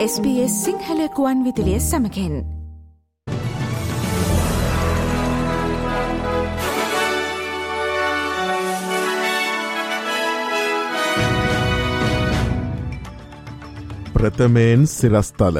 SBS සිංහලකුවන් විදිලිය සමකෙන් ප්‍රථමයෙන් සිරස්තල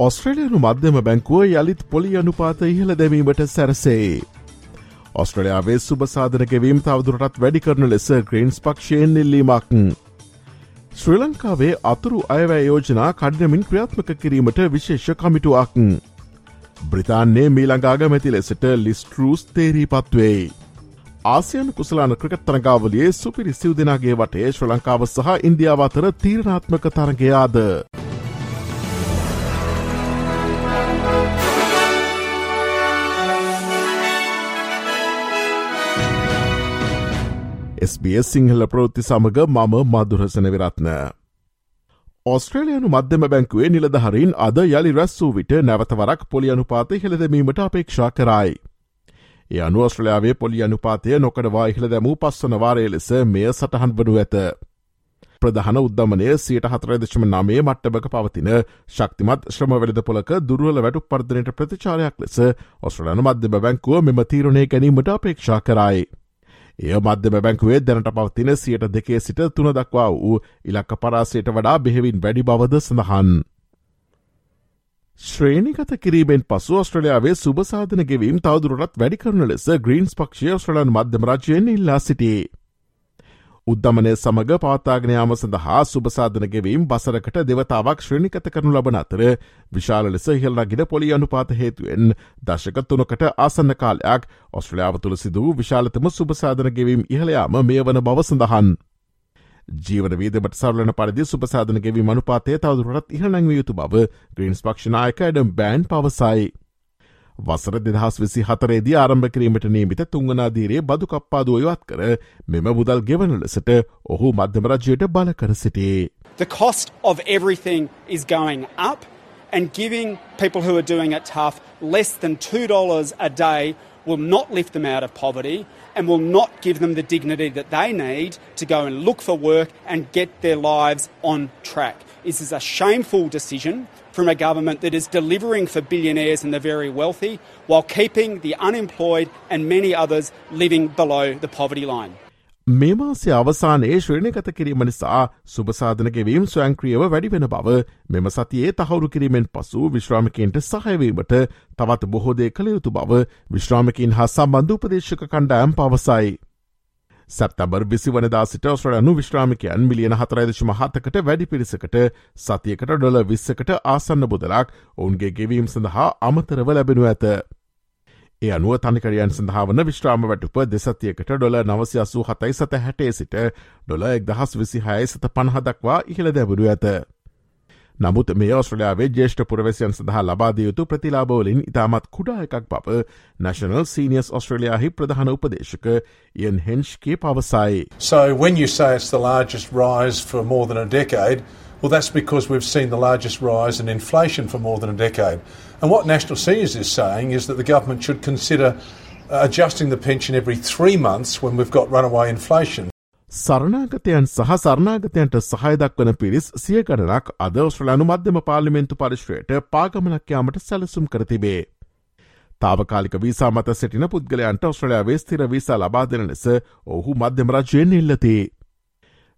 ඔස්ට්‍රලයනු මධ්‍යම බැංකුව යළිත් පොලි අනුපාත ඉහළ දැමීමට සැරසේ. ඔස්ට්‍රලයාාවේ සුභසාධනකවීම් තවදුරටත් වැඩි කරන ලෙස ග්‍රීන්ස් පක්ෂයෙන් ඉල්ලීමක්. ශ්‍රී ලංකාවේ අතුරු අයවැය යෝජනා කඩ්නමින් ක්‍රියාත්මක කිරීමට විශේෂ කමිටුවක්. බ්‍රතාන්නේ මීළඟාගමැති ලෙසට ලිස්ටරූස් තේරී පත්වෙයි. ආසියන් කුසලාන ක්‍රිකත් තරගාවලියේ සුපිරි සිව් දෙනාගේ වටේ ශ්‍ර ලංකාව සහ ඉන්දියාව අතර තීරණාත්මක තරගයාද. SBS සිංහල ප්‍රෘත්ති සමඟ මම මදුරසන විරත්න. ඔස්ට්‍රලයනු මධ්‍යම බැංකුවේ නිලධහරින් අද යළි රැස් වූ විට නැවතවරක් පොලි අනුපාත හිළදැමීමට අපේක්ෂා කරයි. ඒ අනු ඔස්ට්‍රලයාාවේ පොලි අනුපාතය නොකඩවා ඉහළ දැමූ පස්සන වාරය ලෙස මෙය සටහන් වනු ඇත. ප්‍රධාන උද්දමනය සියට හතරදශම නාමේ මට්ටබක පවතින ශක්තිමත් ශ්‍රමවැලද පොලක දුරුවල වැටු පර්ධනයට ප්‍රතිචාරයක් ලෙස ඔස්ට්‍රලයනු මධ්‍යම බැංකුව මෙම තීරණය ගැනීමට අපේක්ෂා කරයි. එය මධ්‍යම බැංකුවේ දැනට පවතින සියට දෙකේ සිට තුන දක්වා වූ ඉලක්ක පරාසයට වඩා බෙහෙවින් වැඩි බවද සඳහන්. ශ්‍රේණිගත කිරීමෙන් පසු ස්ට්‍රලයාාවේ සුභසාධන ගෙවීම් තවදුරටත් වැඩි කරන ලෙස ග්‍රීන්ස් පක්ෂය ස්ට්‍රලන් මධ්‍යම රජයෙන් ඉල්ලා සිටියේ. උද්ධමනය සමඟ පවත්තාගෙනයාම සඳහා සුභසාධන ගෙවීම් බසරකට දෙවතාවක් ශ්‍රණිකත කරනු ලබන අතර විශාල ලෙස හිල්ලගෙන පොලි අනුපාත හේතුවෙන් දශක තුනකට ආසන්න කාලයක් ඔස්ට්‍රලියාව තුළ සිදුව විශාලතම සුභසාධන ගෙවීම් ඉහළයාම මේ වන බව සඳහන්. ජීවන වීදමට සරලන පරිදි සුපසාධන ගෙවී මනුපාතය තවදුරටත් ඉහනැංව යුතු බව ග්‍රීන්ස් පක්ෂනායක ඩම් බෑන් පවසයි. වසර දෙදහස් විසි හතරේදී ආරම්භ කිරීමට නීමිත තුංගනාදීරයේ බදු කප්පාදුව යොත් කර මෙම මුදල් ගෙවන ලෙසට ඔහු මධ්‍යමරජයට බල කර සිටේ. The cost of everything is going up and giving people who are doing it tough less than $2 a day will not lift them out of poverty and will not give them the dignity that they need to go and look for work and get their lives on track. This is a shameful decision from a government that is delivering for billionaires and the very wealthy while keeping the unemployed and many others living below the poverty line. මේ මාසේ අවසානයේ ශ්‍රණයගත කිරීම නිසා සුභසාධනගෙවීම් ස්වයංක්‍රියව වැඩිවෙන බව මෙම සතියේ තහවුරු කිරීමෙන් පසු විශ්‍රාමිකන්ට සහයවීමට තවත් බොහෝදය කළ යුතු බව විශ්‍රාමිකින් හා සම්බන්ධ උපදේශක කණ්ඩායම් පවසයි. සැප්තැබර් විසි වනදා සිට ඔස්ට්‍රලයනු විශ්‍රාමිකයන් මිලියන හතරයිදශ මහතකට වැඩි පිරිසකට සතියකට ඩොල විස්සකට ආසන්න බොදලක් ඔවුන්ගේ ගෙවීම් සඳහා අමතරව ලැබෙනු ඇත. ඒ අනුව තනිකරයන් සඳහාවන විශ්‍රාම වැටුප දෙසතියකට ඩොල නවසි අසූ හතයි සත හැටේ සිට ඩොල එක් දහස් විසි හය සත පණහදක්වා ඉහළ දැබුරු ඇත. නමුත් මේ ඔස්ට්‍රලයාාවේ ජේෂ්ඨ පුරවැසියන් සඳහා ලබාදයුතු ප්‍රතිලාබෝලින් ඉතාමත් කුඩා එකක් පප National Seniors Australiaහි ප්‍රධාන උපදේශක ඉයන් හෙන්ෂ්ගේ පවසයි. So when you say it's the largest rise for more than a decade, Well, that's because we've seen the largest rise in inflation for more than a decade. And what National Seniors is saying is that the government should consider adjusting the pension every three months when we've got runaway inflation. සරණාගතයන් සහ සරණාගතයන්ට සහයදක්වන පිරිස් සිය ගණනක් අද ඔස්ට්‍රලයානු මධ්‍යම පාලිමෙන්තු පරිශ්‍රයට පාගමනක්යාමට සැලසුම් කරතිබේ. තාවකාලික visa මත සිටින පුද්ගලයන්ට ඔස්ට්‍රලයා ස්තිර වීසා ලබා දෙන ලෙස ඔහු මධ්‍යම රජයෙන් ඉල්ලති.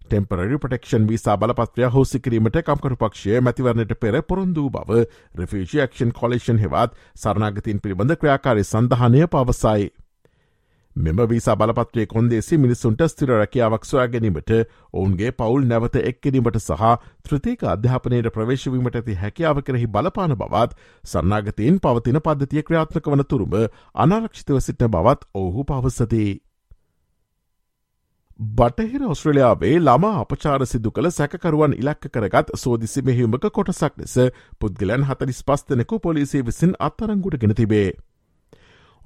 ටෙම්පරරි පටෙක්ෂන් වීසා බලපත්‍රය හෝසි කිරීමට කම්කරු පක්ෂය මැතිවරණයට පෙර පොරොන්දූ බව රිෆිජියක්ෂන් කොලේෂන් හෙවත් සරණාගතින් පිළිබඳ ක්‍රියාකාරි සඳහනය පවසයි. මෙම වීසා බලපත්‍රය කොන්දේසි මිනිස්සුන්ට ස්තිර රැකියාවක් සොයා ගැනීමට ඔවුන්ගේ පවුල් නැවත එක්කිරීමට සහ ත්‍රතික අධ්‍යාපනයට ප්‍රවේශවීමට ඇති හැකියාව කෙරෙහි බලපාන බවත් සන්නාගතයෙන් පවතින පද්ධතිය ක්‍රියාත්මක වන තුරුම අනාරක්ෂිතව සිටන බවත් ඔහු පවසති. බටහිර ඔස්ට්‍රලයාාවේ ළමා අපචාර සිදු කළ සැකරුවන් ඉලක්ක කරගත් සෝදිසි මෙහිමක කොටසක් ලෙස පුද්ගලයන් හතලිස් පස්තනෙකු පොලිසිය විසින් අත්තරංගුට ගෙන තිබේ.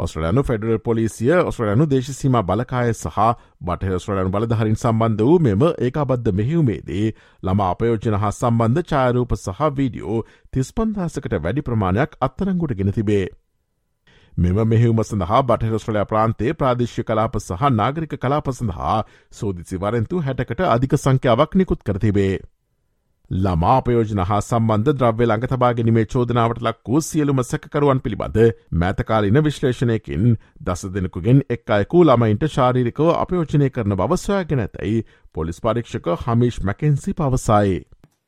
ඔස්ට්‍රලයනු ෆෙඩරල් පොලිසිය ඔස්ට්‍රලයනු දේශසීම බලකාය සහ බටහ ස්ට්‍රලයන් බලධහරින් සම්බන්ධ වූ මෙම ඒකාබද්ධ මෙහිවුමේදී ළම අපයෝජන හා සම්බන්ධ චාරූප සහ වීඩියෝ තිස්පන්දහසකට වැඩි ප්‍රමාණයක් අත්තරංගුට ගෙන තිබේ. මෙම මෙහිවම සඳහා බටහිරස්ට්‍රලයා ප්‍රාන්තේ ප්‍රාදේශ්‍ය කලාප සහ නාගරික කලාප සඳහා සෝදිසි වරෙන්තු හැටකට අධික සංඛ්‍යාවක් නිකුත් කරතිබේ. ළමා අපයෝජන හා සම්බන්ධ ද්‍රව්‍ය ළඟ තබාගෙනීමේ චෝදනාවට ලක් වූ සියලුම සැකරුවන් පිළිබඳ මෑතකාලින විශ්ලේෂණයකින් දස දෙනෙකුගෙන් එක් අයකු ළමයින්ට ශාරීරිකව අපයෝජනය කරන බවස්වයාගෙන ඇතැයි පොලිස් පරීක්ෂක හමිෂ් මැකෙන්සි පවසයි.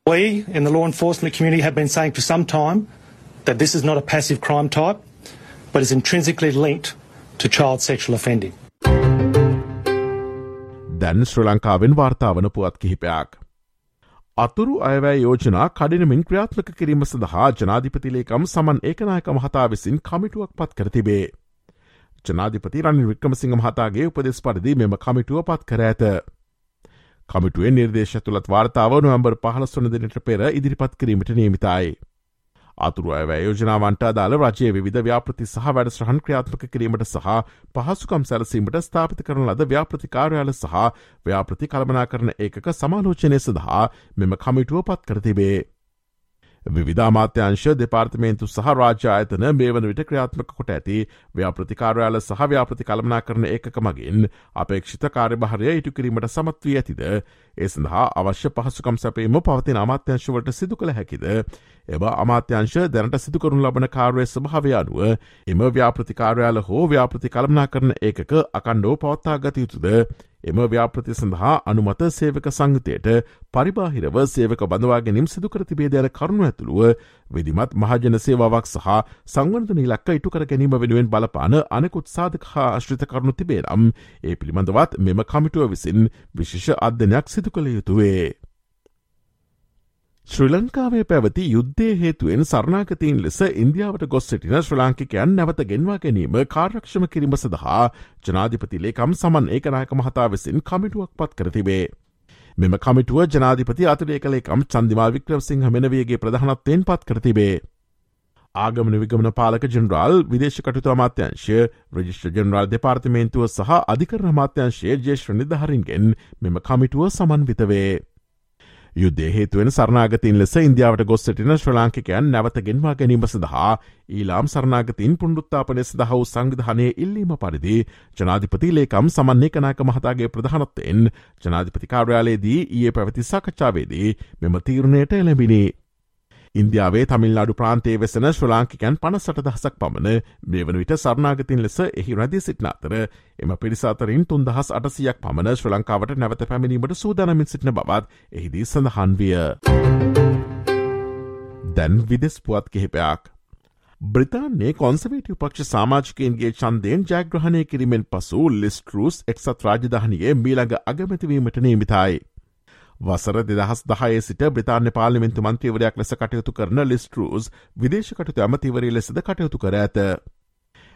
We in the law enforcement community have been saying for some time that this is not a passive crime type, but is intrinsically linked to child sexual offending. දැන් ශ්‍ර ලංකාවෙන් වාර්තාාවන පුවත් කිහිපයක්. අතුරු අයවැෑ යෝජනා කඩිනමින් ක්‍රියාත්මක කිරීම සඳහා ජනාධිපතිලේකම් සමන් ඒකනායක මහතා විසින් කමිටුවක් පත් කර තිබේ. ජනාධිපති රනිල් වික්‍රමසිංහ මහතාගේ උපදෙස් පරිදි මෙම කමිටුව පත් කර ඇත. කමිටුවේ නිර්දේශ තුළත් වාර්තාව නොවම්බර් පහලස් වන දෙනට පෙර ඉදිරිපත් කිරීමට නියමිතයි. අතුරුව යෝජනාවන්ට අදාළ රජයේ විධ ව්‍යාපෘති සහ වැඩ ශ්‍රහන් ක්‍රියාත්මක කිරීමට සහ පහසුකම් සැලසීමට ස්ථාපිත කරන ලද ව්‍යාපෘතිකාරයාල සහ ව්‍යාපෘති කළමනා කරන ඒකක සමාලෝචනය සඳහා මෙම කමිටුව පත් කරතිබේ. විධාමාත්‍යංශ දෙපාර්තමේන්තු සහ රාජ්‍ය අයතන මේ වන විට ක්‍රියාත්මක කොට ඇති ව්‍යාප්‍රතිකාරයාල සහ ව්‍යාප්‍රති කළමනා කරන ඒකක මගින් අපේක්ෂිත කාර්යභාරය ඉටු කිරීමට සමත් වී ඇතිද ඒ සඳහා අවශ්‍ය පහසුකම් සැපීම පවතින අමාත්‍යංශවලට සිදු කළ හැකිද එබ අමාත්‍යංශ දැනට සිදුකරුණු ලබන කාර්ය ස්භාවය අනුව එම ව්‍යාප්‍රතිකාරයාල හෝ ව්‍යාප්‍රති කළමනා කරන ඒකක අකණ්ඩෝ පවත්තා ගත යුතුද එම ව්‍යාප්‍රති සඳහා අනුමත සේවක සංගතයට පරිබාහිරව සේවක බඳවා ගැනීම් සිදුකර තිබේ දැන කරුණු ඇතුළුව විදිමත් මහජන සේවාවක් සහ සංවර්ධන ඉලක්ක ඉටුකර ගැනීම වෙනුවෙන් බලපාන අනෙකුත් සාධක හා අශ්‍රිත කරුණු තිබේනම් ඒ පිළිබඳවත් මෙම කමිටුව විසින් විශේෂ අධ්‍යනයක් සිදු කළ යුතුවේ. ශ්‍රී ලංකාවේ පැවති යුද්ධය හේතුවෙන් සරණාගතීන් ලෙස ඉන්දියාවට ගොස් සිටින ශ්‍ර ලාංකිකයන් නැවත ගෙන්වා ගැනීම කාර්යක්ෂම කිරීම සඳහා ජනාධිපති ලේකම් සමන් ඒකනායක මහතා විසින් කමිටුවක් පත් කරතිබේ. මෙම කමිටුව ජනාධිපති අතුරේ කළේකම් චන්දිමා වික්‍රවසිංහ මෙනවේගේ ප්‍රධානත්වයෙන් පත් කරතිබේ. ආගමන විගමන පාලක ජනරාල් විදේශ කටුතු අමාත්‍යංශය රජිෂ්ට ජනරාල් දෙපාර්තිමේන්තුව සහ අධිකරන අමාත්‍යංශයේ ජේෂ්‍ර නිධහරින්ගෙන් මෙම කමිටුව සමන්විතවේ. යුද්ධය හේතුවෙන් සරනාගතින් ලෙස ඉන්දියාවට ගොස් සිටින ශ්‍ර ලාංකිකයන් නැවත ගෙන්වා ගැනීම සඳහා ඊලාම් සරනාගතින් පුණ්ඩුත්තාපනය සඳහවු සංවිධානය ඉල්ලීම පරිදි ජනාධිපති ලේකම් සමන්නේ කනාක මහතාගේ ප්‍රධානත්වයෙන් ජනාධිපතිකාර්යාලයේදී ඒ පැවති සාකච්ඡාවේදී මෙම තීරණයට එළඹිනි. ඉන්දියාවේ තමිල්නාඩු ප්‍රාන්තේ වෙසෙන ශ්‍රලාංකිකයන් පනසට දහසක් පමණ මේ වන විට සරනාගතින් ලෙස එහි රැදී සිටින අතර එම පිරිසාතරින් තුන්දහස් අටසියක් පමණ ශ්‍ර ලංකාවට නැවත පැමිණීමට සූදානමින් සිටින බවත් එහිදී සඳහන් විය. දැන් විදෙස් පුවත් කිහිපයක්. බ්‍රතාන්නේ කොන්සවේටව පක්ෂ සාමාජිකයන්ගේ චන්දයෙන් ජයග්‍රහණය කිරීමෙන් පසු ලිස්ටරුස් එක්සත් රාජධානයේ මීළඟ අගමැතිවීමට නීමිතයි. වසර දෙදහස් දහයේ සිට බ්‍රතාන්‍ය පාලිමින්තු මන්ත්‍රීවරයක් ලෙස කටයුතු කරන ලිස්ටරූස් විදේශකටතු ඇමතිවරී ලෙසද කටයුතු කර ඇත.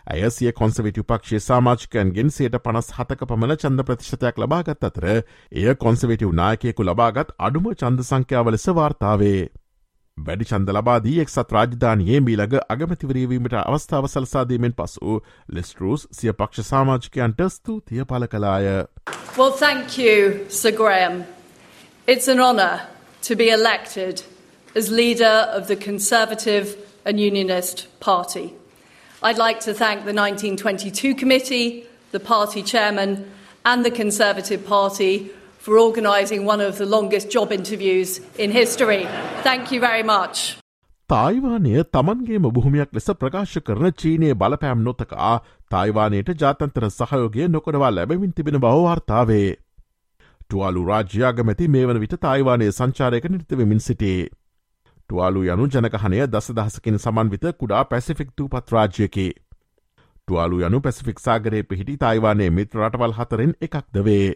ඇය සිය කොන්සවිටි පක්ෂේ සාමාජිකයන්ගෙන් සයට පනස් හතක පමණ චන්ද ප්‍රතිශතයක් ලබාගත් අතර එය කොන්සවිටව් නායකයෙකු ලබාගත් අඩුම චන්ද සංඛ්‍යාව ලෙස වාර්තාවේ. වැඩි චන්ද ලබාදී එක්සත් රාජධානයේ මීළඟ අගමතිවරීවීමට අවස්ථාව සලසාදීමෙන් පසු ලිස්ටරූස් සිය පක්ෂ සාමාජිකයන්ට ස්තුතිය පල කලාය. Well, thank you, Sir Graham. It's an honour to be elected as leader of the Conservative and Unionist Party. I'd like to thank the 1922 committee, the party chairman, and the Conservative Party for organising one of the longest job interviews in history. Thank you very much. තායිවානය තමන්ගේම බොහොමයක් ලෙස ප්‍රකාශ කරන චීනය බලපෑම් නොතකා තායිවානයට ජාතන්තර සහයෝගය නොකඩවා ලැබමින් තිබෙන බවවාර්තාවේ. ටුවාලු රාජ්‍යාගමැති මේ වන විට තායිවානය සංචාරයක නිර්තවමින් සිටේ. ටුවාලු යනු ජනකහනය දස දහසකින් සමන්විත කුඩා පැසිෆික්තු පත්රාජ්‍යකි. ටුවාලු යනු පැසිෆික් සාගරයේ පිහිටි තායිවානයේ මිත්‍ර රටවල් හතරෙන් එකක් දවේ.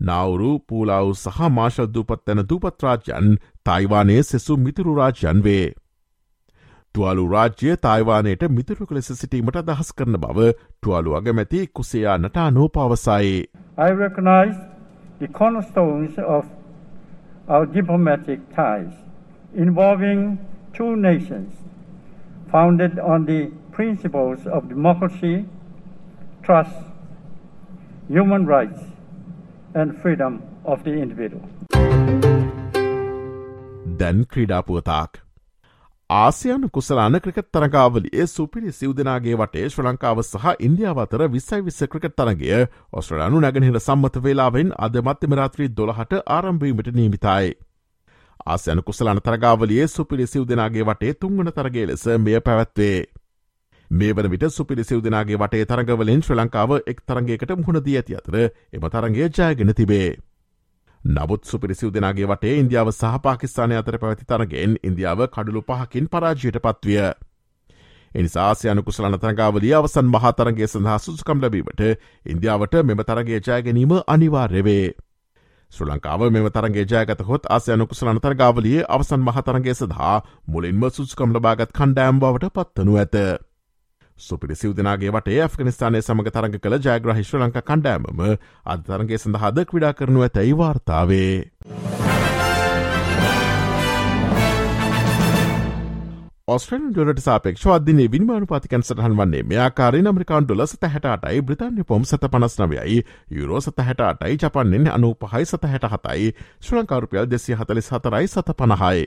නවුරු පූලාව් සහ මාශල් දූපත් තැන දූපත්රාජ්‍යන් තායිවානයේ සෙසු මිතුරු රාජ්‍යන් වේ. තුවාලු රාජ්‍ය තායිවානයට මිතුරුක ලෙස සිටීමට දහස් කරන බව තුවාලු අගමැති කුසයා නටා නෝ පවසයි. I recognize the cornerstones of our diplomatic ties involving two nations founded on the principles of democracy, trust, human rights, and freedom of the individual. දැන් ක්‍රීඩාපුවතාක් ආසියන් කුසලාන ක්‍රිකත් තරගාවලියේ සුපිරි සිවදනාගේ වටේ ශ්‍ර ලංකාව සහ ඉන්දියාව අතර විස්සයි විස්ස ක්‍රිකත් තරගය ඔස්ට්‍රලයානු නැගෙනහිර සම්මත වෙලාවෙන් අද මත්‍යමරාත්‍රී දොළහට ආරම්භීමට නීමිතයි. ආසයන කුසලන තරගාවලියේ සුපිරි සිව් දෙනාගේ වටේ තුංගන තරගේ ලෙස මෙය පැවැත්වේ. මේ වන විට සුපිරි සිව් දෙනාගේ වටේ තරගවලින් ශ්‍ර ලංකාව එක් තරගේකට මුහුණදී ඇති අතර එම තරගේ ජයගෙන තිබේ. නමුත් සුපිරිසිව් දෙනාගේ වටේ ඉන්දියාව සහ පාකිස්ානය අතර පැවති තරගෙන් ඉන්දියාව කඩුළු පහකින් පරාජයට පත්විය. එනිසාසයනු කුසලන තරගාවලිය අවසන් මහතරගේ සඳහා සුසුකම් ලැබීමට ඉන්දියාවට මෙම තරගේ ජයගැනීම අනිවාර්යවේ. ශ්‍ර ලංකාව මෙම තරගේ ජයගත හොත් ආසයනු කුසලන තරගාවලියේ අවසන් මහතරගේ සඳහා මුලින්ම සුසුකම් ලබාගත් කණ්ඩෑම් බවට පත්වනු ඇත. සුපිරි සිවදනාගේ වට ඇෆ්ගනිස්ථානය සමඟ තරග කළ ජයග්‍රහිශ්‍ර ලංක කණ්ඩෑමම අධතරගේ සඳහාද ක්‍රඩා කරනු ඇතැයි වාර්තාවේ. ස්ට්‍රන් ඩොලට සාපෙක්ෂ අධදිනේ විනිමානු පාතිකන් සටහන් වන්නේ මෙයාකාරය අමරිකාන් ඩොල සත හැටයි බ්‍රතාන්‍ය පොම් සත පනස් නවයයි යුරෝ සත හැටයි ජපන්නෙන් අනු පහයි සත හැට හතයි ශ්‍රලංකාරුපියල් දෙසිය හතලි සතරයි සත පණහයි.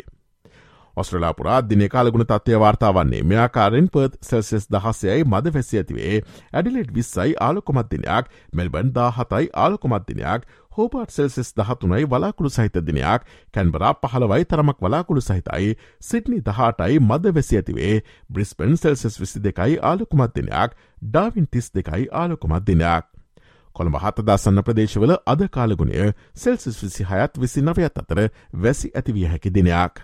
ඔස්ට්‍රලාපුරා දින කාලගුණ තත්වය වාර්තාවන්නේ මෙයාකාරෙන් පර්ත් සෙල්සෙස් දහසයයි මද වැසි ඇතිවේ ඇඩිලෙට් විස්සයි ආලොකොමත්දිනයක් මෙල්බන් දා හතයි ආලොකොමත්දිනයක් හෝපාට් සෙල්සෙස් දහතුනයි වලාකුළු සහිත දිනයක් කැන්බරා පහළවයි තරමක් වලාකුළු සහිතයි සිට්නි දහටයි මද වැසි ඇතිවේ බ්‍රිස්පන් සෙල්සෙස් විසි දෙකයි ආලොකුමත් දිනයක් ඩාවින් තිස් දෙකයි ආලොකුමත් දිනයක්. කොළඹ හතදාසන්න ප්‍රදේශවල අද කාලගුණය සෙල්සිස් විසි හයත් විසි නවයත් අතර වැසි ඇතිවිය හැකි දිනයක්.